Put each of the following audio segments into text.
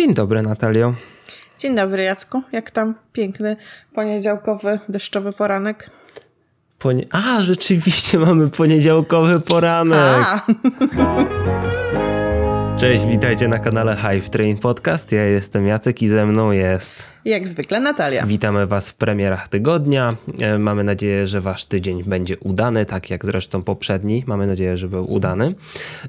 Dzień dobry, Natalio. Dzień dobry, Jacku. Jak tam piękny poniedziałkowy, deszczowy poranek? Ponie A, rzeczywiście mamy poniedziałkowy poranek. Cześć, witajcie na kanale Hype Train Podcast. Ja jestem Jacek i ze mną jest... Jak zwykle Natalia. Witamy Was w premierach tygodnia. E, mamy nadzieję, że Wasz tydzień będzie udany, tak jak zresztą poprzedni. Mamy nadzieję, że był udany.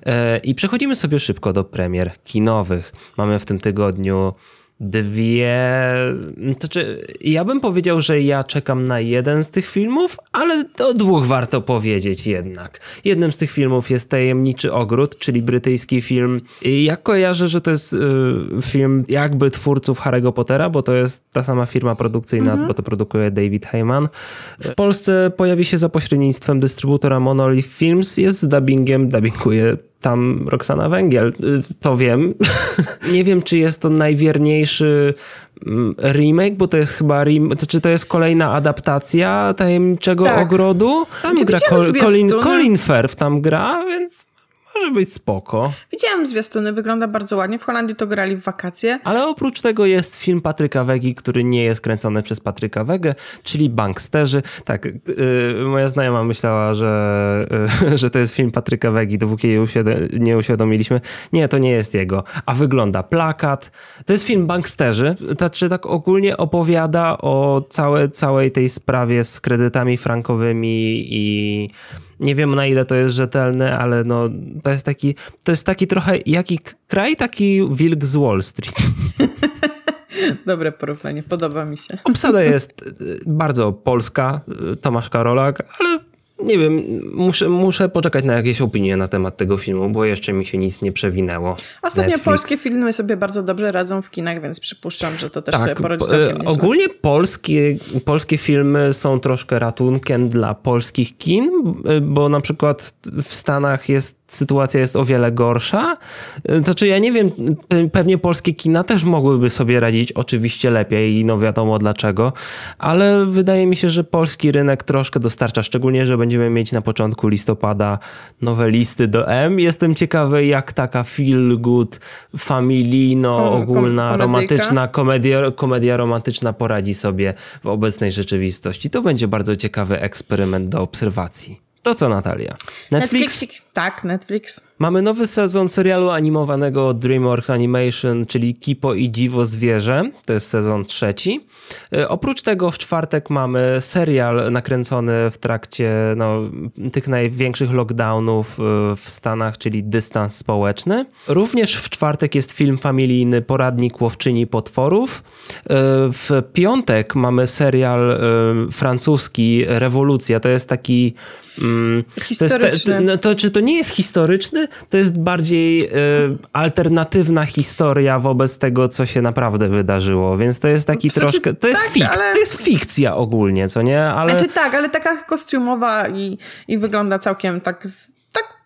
E, I przechodzimy sobie szybko do premier kinowych. Mamy w tym tygodniu dwie. To znaczy, ja bym powiedział, że ja czekam na jeden z tych filmów, ale o dwóch warto powiedzieć jednak. Jednym z tych filmów jest Tajemniczy Ogród, czyli brytyjski film. I ja kojarzę, że to jest y, film jakby twórców Harry'ego Pottera, bo to jest ta sama firma produkcyjna, mhm. bo to produkuje David Heyman. W Polsce pojawi się za pośrednictwem dystrybutora Monolith Films, jest z dubbingiem, dubbinguje tam Roxana Węgiel, y, to wiem. nie wiem, czy jest to najwierniejszy mm, remake, bo to jest chyba rem... czy to jest kolejna adaptacja Tajemniczego tak. Ogrodu. Tam gra Colin, Colin Firth tam gra, więc może być spoko. Widziałem zwiastuny, wygląda bardzo ładnie. W Holandii to grali w wakacje. Ale oprócz tego jest film Patryka Wegi, który nie jest kręcony przez Patryka Wegę, czyli Banksterzy. Tak, yy, moja znajoma myślała, że, yy, że to jest film Patryka Wegi, dopóki jej nie uświadomiliśmy. Nie, to nie jest jego. A wygląda plakat. To jest film Banksterzy. Znaczy tak ogólnie opowiada o całe, całej tej sprawie z kredytami frankowymi i nie wiem na ile to jest rzetelne, ale no, to jest taki, to jest taki trochę jaki kraj, taki wilk z Wall Street. Dobre porównanie, podoba mi się. Obsada jest y, bardzo polska, y, Tomasz Karolak, ale nie wiem, muszę, muszę poczekać na jakieś opinie na temat tego filmu, bo jeszcze mi się nic nie przewinęło. Ostatnio Netflix. polskie filmy sobie bardzo dobrze radzą w kinach, więc przypuszczam, że to też tak, sobie poradzi całkiem nieźle. Ogólnie polskie, polskie filmy są troszkę ratunkiem dla polskich kin, bo na przykład w Stanach jest sytuacja jest o wiele gorsza. To czy ja nie wiem, pewnie polskie kina też mogłyby sobie radzić oczywiście lepiej i no wiadomo dlaczego, ale wydaje mi się, że polski rynek troszkę dostarcza, szczególnie, że będziemy mieć na początku listopada nowe listy do M. Jestem ciekawy, jak taka feel good, familijno, ogólna, romantyczna komedia, komedia romantyczna poradzi sobie w obecnej rzeczywistości. To będzie bardzo ciekawy eksperyment do obserwacji. To co, Natalia? Netflix? Netflix? Tak, Netflix. Mamy nowy sezon serialu animowanego DreamWorks Animation, czyli Kipo i Dziwo Zwierzę. To jest sezon trzeci. E, oprócz tego w czwartek mamy serial nakręcony w trakcie no, tych największych lockdownów e, w Stanach, czyli Dystans Społeczny. Również w czwartek jest film familijny Poradnik Łowczyni Potworów. E, w piątek mamy serial francuski Rewolucja. To jest taki Mm, historyczny. To, jest, to, czy to nie jest historyczny? To jest bardziej y, alternatywna historia wobec tego, co się naprawdę wydarzyło. Więc to jest taki znaczy, troszkę. To jest, tak, fik, ale... to jest fikcja ogólnie, co nie? Ale... Znaczy tak, ale taka kostiumowa i, i wygląda całkiem tak. Z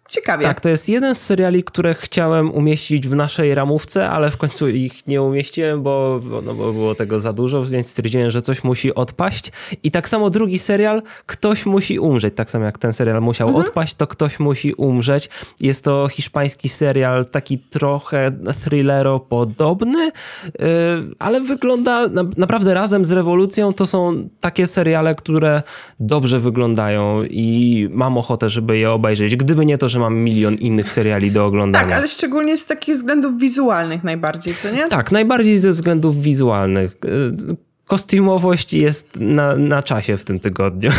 Ciekawie. Tak, to jest jeden z seriali, które chciałem umieścić w naszej ramówce, ale w końcu ich nie umieściłem, bo, no, bo było tego za dużo, więc stwierdziłem, że coś musi odpaść. I tak samo drugi serial, ktoś musi umrzeć. Tak samo jak ten serial musiał mhm. odpaść, to ktoś musi umrzeć. Jest to hiszpański serial, taki trochę thrillero podobny, yy, ale wygląda na, naprawdę razem z rewolucją. To są takie seriale, które dobrze wyglądają i mam ochotę, żeby je obejrzeć. Gdyby nie to, że mam milion innych seriali do oglądania. Tak, ale szczególnie z takich względów wizualnych najbardziej, co nie? Tak, najbardziej ze względów wizualnych. Y, kostiumowość jest na, na czasie w tym tygodniu.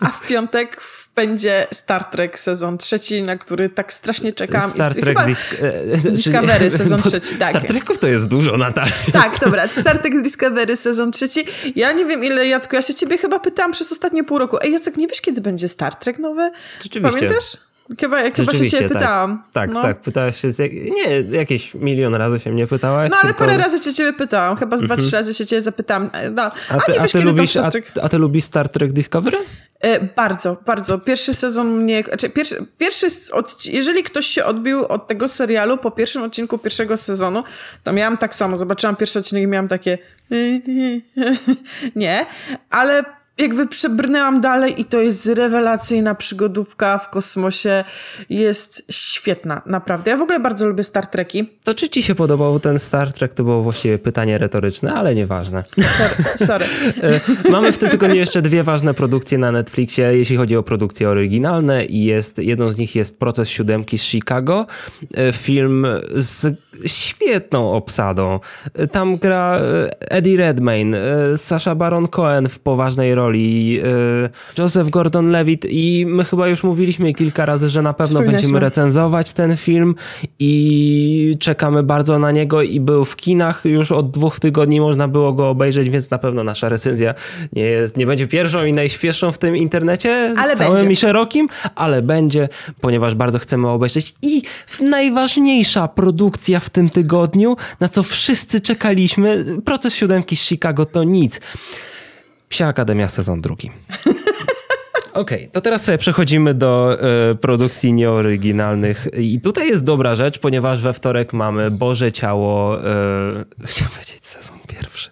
A w piątek będzie Star Trek sezon trzeci, na który tak strasznie czekam. Star Trek Disk e, Discovery sezon trzeci, tak. Star Treków to jest dużo, Natalia. Tak, dobra, Star Trek Discovery sezon trzeci. Ja nie wiem ile, Jacku, ja się ciebie chyba pytałam przez ostatnie pół roku. Ej, Jacek, nie wiesz kiedy będzie Star Trek nowy? Rzeczywiście. Pamiętasz? Chyba, chyba się cię tak. pytałam. Tak, no. tak, pytałaś się, jak... nie, jakieś milion razy się mnie pytałaś. No ale tylko... parę razy się ciebie pytałam, chyba z dwa, trzy razy się ciebie zapytałam. E, no. A, ty, a, ty lubisz, a, a, ty lubisz Star Trek Discovery? E, bardzo, bardzo. Pierwszy sezon mnie, znaczy pierwszy, pierwszy od, jeżeli ktoś się odbił od tego serialu po pierwszym odcinku pierwszego sezonu, to miałam tak samo, zobaczyłam pierwszy odcinek i miałam takie nie, ale jakby przebrnęłam dalej i to jest rewelacyjna przygodówka w kosmosie. Jest świetna, naprawdę. Ja w ogóle bardzo lubię Star Treki. To czy ci się podobał ten Star Trek? To było właściwie pytanie retoryczne, ale nieważne. Sorry. sorry. E, mamy w tym tygodniu jeszcze dwie ważne produkcje na Netflixie, jeśli chodzi o produkcje oryginalne i jest, jedną z nich jest Proces Siódemki z Chicago. E, film z świetną obsadą. E, tam gra Eddie Redmayne, Sasha Baron Cohen w poważnej roli, Joseph Gordon-Levitt i my chyba już mówiliśmy kilka razy, że na pewno będziemy recenzować ten film i czekamy bardzo na niego i był w kinach już od dwóch tygodni można było go obejrzeć, więc na pewno nasza recenzja nie, jest, nie będzie pierwszą i najświeższą w tym internecie, ale całym będzie. i szerokim, ale będzie, ponieważ bardzo chcemy obejrzeć i najważniejsza produkcja w tym tygodniu, na co wszyscy czekaliśmy, proces siódemki z Chicago to nic. Psia Akademia sezon drugi. Okej, okay, to teraz sobie przechodzimy do y, produkcji nieoryginalnych. I tutaj jest dobra rzecz, ponieważ we wtorek mamy Boże Ciało. Y, chciałem powiedzieć sezon pierwszy.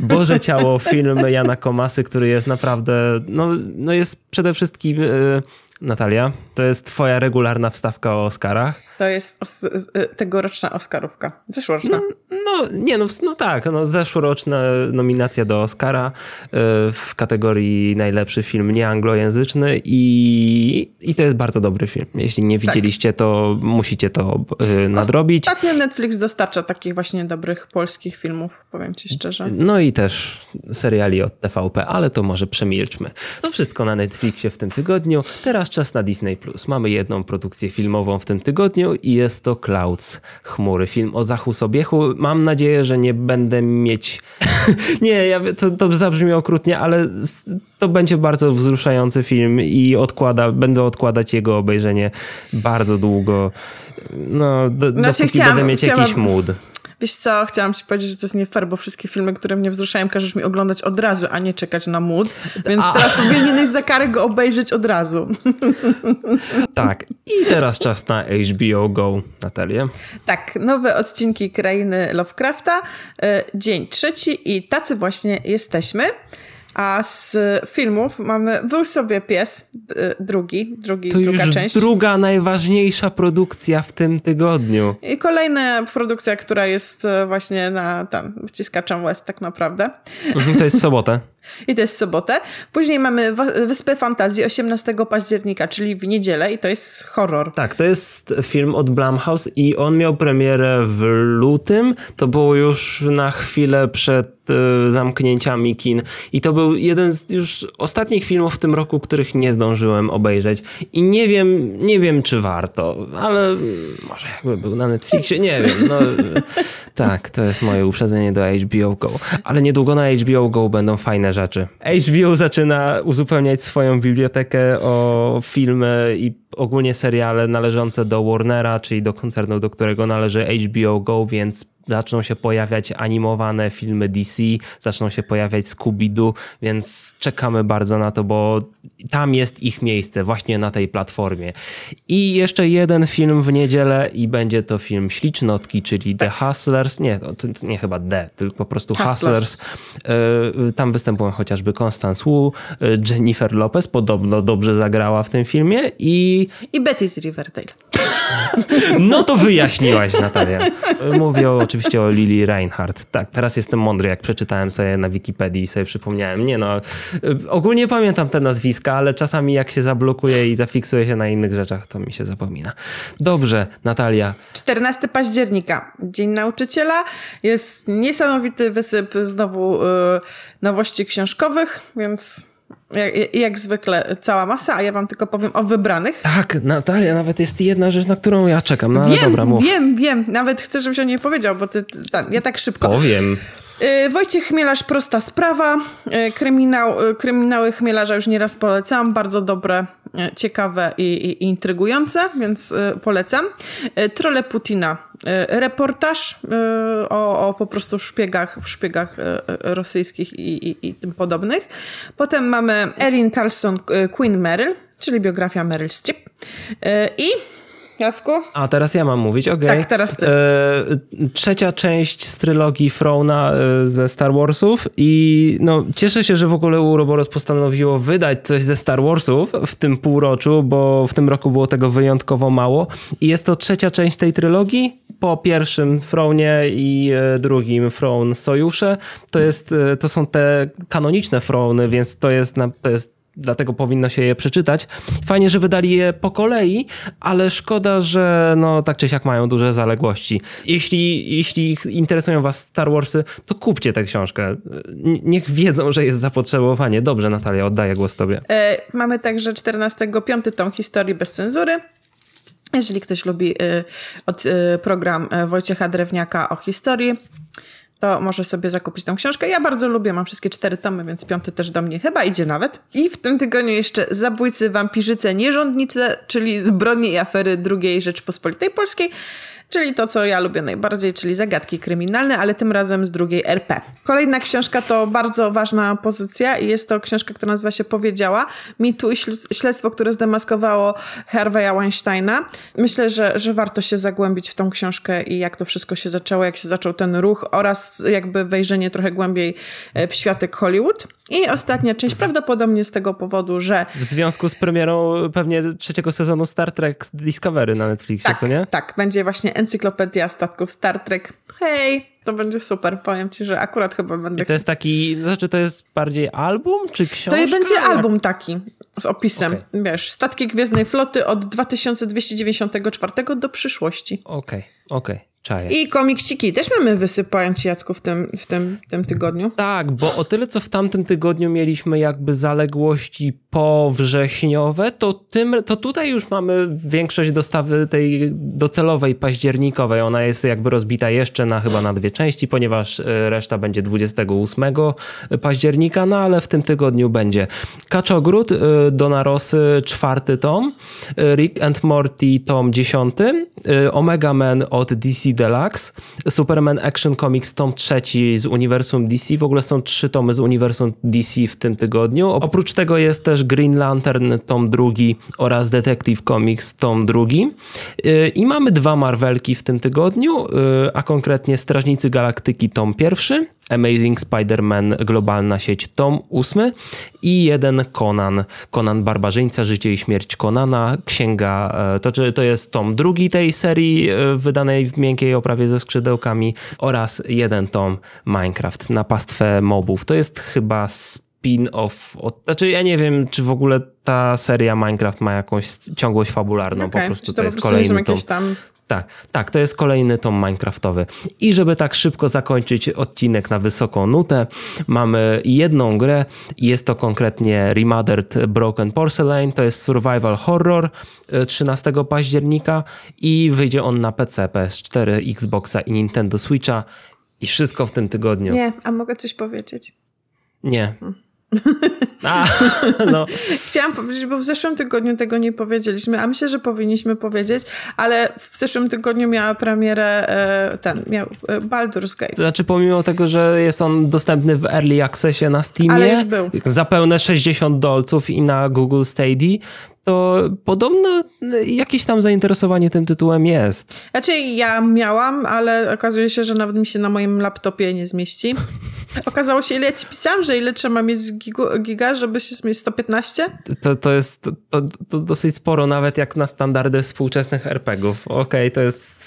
Boże Ciało, film Jana Komasy, który jest naprawdę. No, no jest przede wszystkim. Y, Natalia, to jest twoja regularna wstawka o Oscarach. To jest os tegoroczna Oscarówka. Zeszłoroczna. No, no, nie, no, no tak, no, zeszłoroczna nominacja do Oscara y, w kategorii najlepszy film nieanglojęzyczny i, i to jest bardzo dobry film. Jeśli nie tak. widzieliście, tak. to musicie to y, nadrobić. Ostatnio Netflix dostarcza takich właśnie dobrych polskich filmów, powiem ci szczerze. No i też seriali od TVP, ale to może przemilczmy. To wszystko na Netflixie w tym tygodniu. Teraz czas na Disney+. Mamy jedną produkcję filmową w tym tygodniu i jest to Clouds, Chmury. Film o Zachu Sobiechu. Mam nadzieję, że nie będę mieć... nie, ja, to, to zabrzmi okrutnie, ale to będzie bardzo wzruszający film i odkłada, będę odkładać jego obejrzenie bardzo długo. No, do, znaczy, dopóki chciałam, będę mieć chciałam... jakiś mood. Wiesz co, chciałam ci powiedzieć, że to jest nie fair, bo wszystkie filmy, które mnie wzruszają, każesz mi oglądać od razu, a nie czekać na mood. Więc a. teraz powinieneś za karę go obejrzeć od razu. Tak. I teraz czas na HBO Go, Natalię. Tak, nowe odcinki Krainy Lovecrafta, e, dzień trzeci i tacy właśnie jesteśmy. A z filmów mamy Był sobie pies, drugi, drugi to druga już część. druga najważniejsza produkcja w tym tygodniu. I kolejna produkcja, która jest e, właśnie na tam wciskaczem West tak naprawdę. Mhm, to jest sobotę. I to jest sobotę. Później mamy Wyspę Fantazji 18 października, czyli w niedzielę i to jest horror. Tak, to jest film od Blumhouse i on miał premierę w lutym. To było już na chwilę przed e, zamknięciami kin i to był jeden z już ostatnich filmów w tym roku, których nie zdążyłem obejrzeć i nie wiem, nie wiem czy warto, ale może jakby był na Netflixie, nie wiem. No, tak, to jest moje uprzedzenie do HBO Go, ale niedługo na HBO Go będą fajne rzeczy. HBO zaczyna uzupełniać swoją bibliotekę o filmy i ogólnie seriale należące do Warnera, czyli do koncernu, do którego należy HBO Go, więc zaczną się pojawiać animowane filmy DC, zaczną się pojawiać Scooby-Doo, więc czekamy bardzo na to, bo tam jest ich miejsce, właśnie na tej platformie. I jeszcze jeden film w niedzielę i będzie to film Ślicznotki, czyli The Hustlers. Nie, nie chyba The, tylko po prostu Hustlers. Hustlers. E, tam występują chociażby Constance Wu, e, Jennifer Lopez, podobno dobrze zagrała w tym filmie i... I Betty z Riverdale. No to wyjaśniłaś, Natalia. Mówię oczywiście o Lili Reinhardt. Tak, teraz jestem mądry, jak przeczytałem sobie na Wikipedii i sobie przypomniałem. Nie no, ogólnie pamiętam te nazwiska, ale czasami jak się zablokuje i zafiksuje się na innych rzeczach, to mi się zapomina. Dobrze, Natalia. 14 października, Dzień Nauczyciela. Jest niesamowity wysyp znowu yy, nowości książkowych, więc jak, jak, zwykle cała masa, a ja wam tylko powiem o wybranych. Tak, Natalia, nawet jest jedna rzecz, na którą ja czekam. No, wiem, dobra, mów. wiem, wiem. Nawet chcę, żebyś o niej powiedział, bo ty, ty ja tak szybko. Powiem. Y, Wojciech Chmielarz, prosta sprawa. Y, kryminał, y, kryminały Chmielarza już nieraz polecam. Bardzo dobre, ciekawe i, i, intrygujące, więc polecam. Trole Putina. Reportaż o, o po prostu szpiegach, szpiegach rosyjskich i, i, i tym podobnych. Potem mamy Erin Carlson, Queen Meryl, czyli biografia Meryl Streep. I Jacku? A teraz ja mam mówić, okej. Tak, teraz ty. E, trzecia część z trylogii Frona e, ze Star Warsów i no, cieszę się, że w ogóle Uroboros postanowiło wydać coś ze Star Warsów w tym półroczu, bo w tym roku było tego wyjątkowo mało i jest to trzecia część tej trylogii. Po pierwszym Fronie i e, drugim Fron Sojusze to, jest, e, to są te kanoniczne Frony, więc to jest, na, to jest dlatego powinno się je przeczytać. Fajnie, że wydali je po kolei, ale szkoda, że no tak czy siak mają duże zaległości. Jeśli, jeśli interesują was Star Warsy, to kupcie tę książkę. Niech wiedzą, że jest zapotrzebowanie. Dobrze, Natalia, oddaję głos tobie. E, mamy także 14 piąty tom historii bez cenzury. Jeżeli ktoś lubi y, od, y, program y, Wojciecha Drewniaka o historii, to może sobie zakupić tę książkę. Ja bardzo lubię, mam wszystkie cztery tomy, więc piąty też do mnie chyba idzie nawet. I w tym tygodniu jeszcze Zabójcy, Wampirzyce, Nierządnice, czyli Zbrodnie i afery II Rzeczpospolitej Polskiej, czyli to, co ja lubię najbardziej, czyli zagadki kryminalne, ale tym razem z drugiej RP. Kolejna książka to bardzo ważna pozycja i jest to książka, która nazywa się Powiedziała. Mitu i śl- śledztwo, które zdemaskowało Harvey'a Weinsteina. Myślę, że, że warto się zagłębić w tą książkę i jak to wszystko się zaczęło, jak się zaczął ten ruch oraz jakby wejrzenie trochę głębiej e, w światek Hollywood. I ostatnia część prawdopodobnie z tego powodu, że W związku z premierą pewnie trzeciego sezonu Star Trek Discovery na Netflixie, tak, co nie? tak, będzie właśnie encyklopedia statków Star Trek. Hej, to będzie super. Powiem ci, że akurat chyba będę... I to jest taki, znaczy to jest bardziej album czy książka? To będzie Jak- album taki z opisem. Okej. Wiesz, statki Gwiezdnej Floty od 2294 do przyszłości. Okej, okej, czaję. I komiksiki też mamy wysypając Jacku, w tym, w tym, w tym tygodniu. Tak, bo o tyle, co w tamtym tygodniu mieliśmy jakby zaległości powrześniowe, to, tym, to tutaj już mamy większość dostawy tej docelowej, październikowej. Ona jest jakby rozbita jeszcze na chyba na dwie części, ponieważ e, reszta będzie 28 października, no ale w tym tygodniu będzie Kaczogród, e, Dona Rosy, czwarty tom, e, Rick and Morty tom dziesiąty, Omega Man od DC Deluxe, Superman Action Comics tom trzeci z uniwersum DC. W ogóle są trzy tomy z uniwersum DC w tym tygodniu. Oprócz tego jest też Green Lantern tom drugi oraz Detective Comics tom drugi. Yy, I mamy dwa Marvelki w tym tygodniu, yy, a konkretnie Strażnicy Galaktyki tom pierwszy, Amazing Spider-Man Globalna Sieć tom ósmy i jeden Conan, Conan Barbarzyńca, Życie i Śmierć Conana, księga, e, to, to jest tom drugi tej serii e, wydanej w miękkiej oprawie ze skrzydełkami oraz jeden tom Minecraft na pastwę mobów. To jest chyba spin-off, znaczy ja nie wiem, czy w ogóle ta seria Minecraft ma jakąś ciągłość fabularną, po Okej, prostu to, to po jest kolejny tom. jakieś tam... Tak, tak, to jest kolejny tom Minecraftowy. I żeby tak szybko zakończyć odcinek na wysoką nutę, mamy jedną grę jest to konkretnie Remothered Broken Porcelain. To jest survival horror e, 13 października i wyjdzie on na PC, PS4, Xboxa i Nintendo Switcha. I wszystko w tym tygodniu. Nie, a mogę coś powiedzieć? Nie. A, no. Chciałam powiedzieć, bo w zeszłym tygodniu tego nie powiedzieliśmy, a myślę, że powinniśmy powiedzieć, ale w zeszłym tygodniu miała premierę e, ten, miał e, Baldur's Gate. To znaczy, pomimo tego, że jest on dostępny w Early Accessie na Steamie, Ale już był. za pełne 60 dolców i na Google Stadia, to podobno jakieś tam zainteresowanie tym tytułem jest. Znaczy ja miałam, ale okazuje się, że nawet mi się na moim laptopie nie zmieści. Okazało się, ile ja ci pisałam, że ile trzeba mieć giga, żeby się zmieścić 115? To, to jest to, to, dosyć sporo, nawet jak na standardy współczesnych RPGów. Okej, to jest...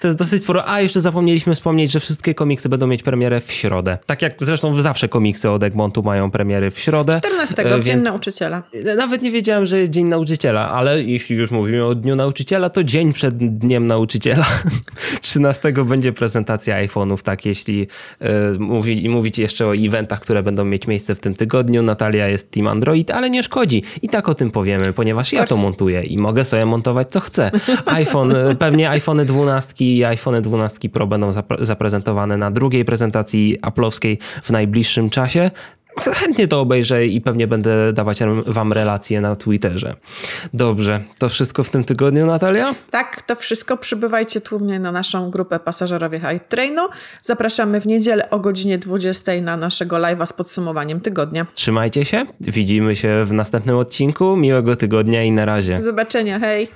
To jest dosyć sporo. A jeszcze zapomnieliśmy wspomnieć, że wszystkie komiksy będą mieć premierę w środę. Tak jak zresztą zawsze komiksy od Egmontu mają premiery w środę. 14, E, w Dzień więc- Nauczyciela. Nawet nie wiedziałem, że jest Dzień Nauczyciela, ale jeśli już mówimy o Dniu Nauczyciela, to dzień przed Dniem Nauczyciela. 13 będzie prezentacja iPhone'ów, tak, jeśli y, mówi, mówić jeszcze o eventach, które będą mieć miejsce w tym tygodniu. Natalia jest Team Android, ale nie szkodzi. I tak o tym powiemy, ponieważ ja to montuję i mogę sobie montować co chcę. iPhone, y, pewnie iPhone 12 i iPhone 12 Pro będą zapre- zaprezentowane na drugiej prezentacji Apple'owskiej w najbliższym czasie. Chętnie to obejrzę i pewnie będę dawać wam relacje na Twitterze. Dobrze, to wszystko w tym tygodniu, Natalia? Tak, to wszystko. Przybywajcie tłumnie na naszą grupę Pasażerowie Hype Trainu. Zapraszamy w niedzielę o godzinie 20 na naszego live'a z podsumowaniem tygodnia. Trzymajcie się, widzimy się w następnym odcinku. Miłego tygodnia i na razie. Do zobaczenia, hej!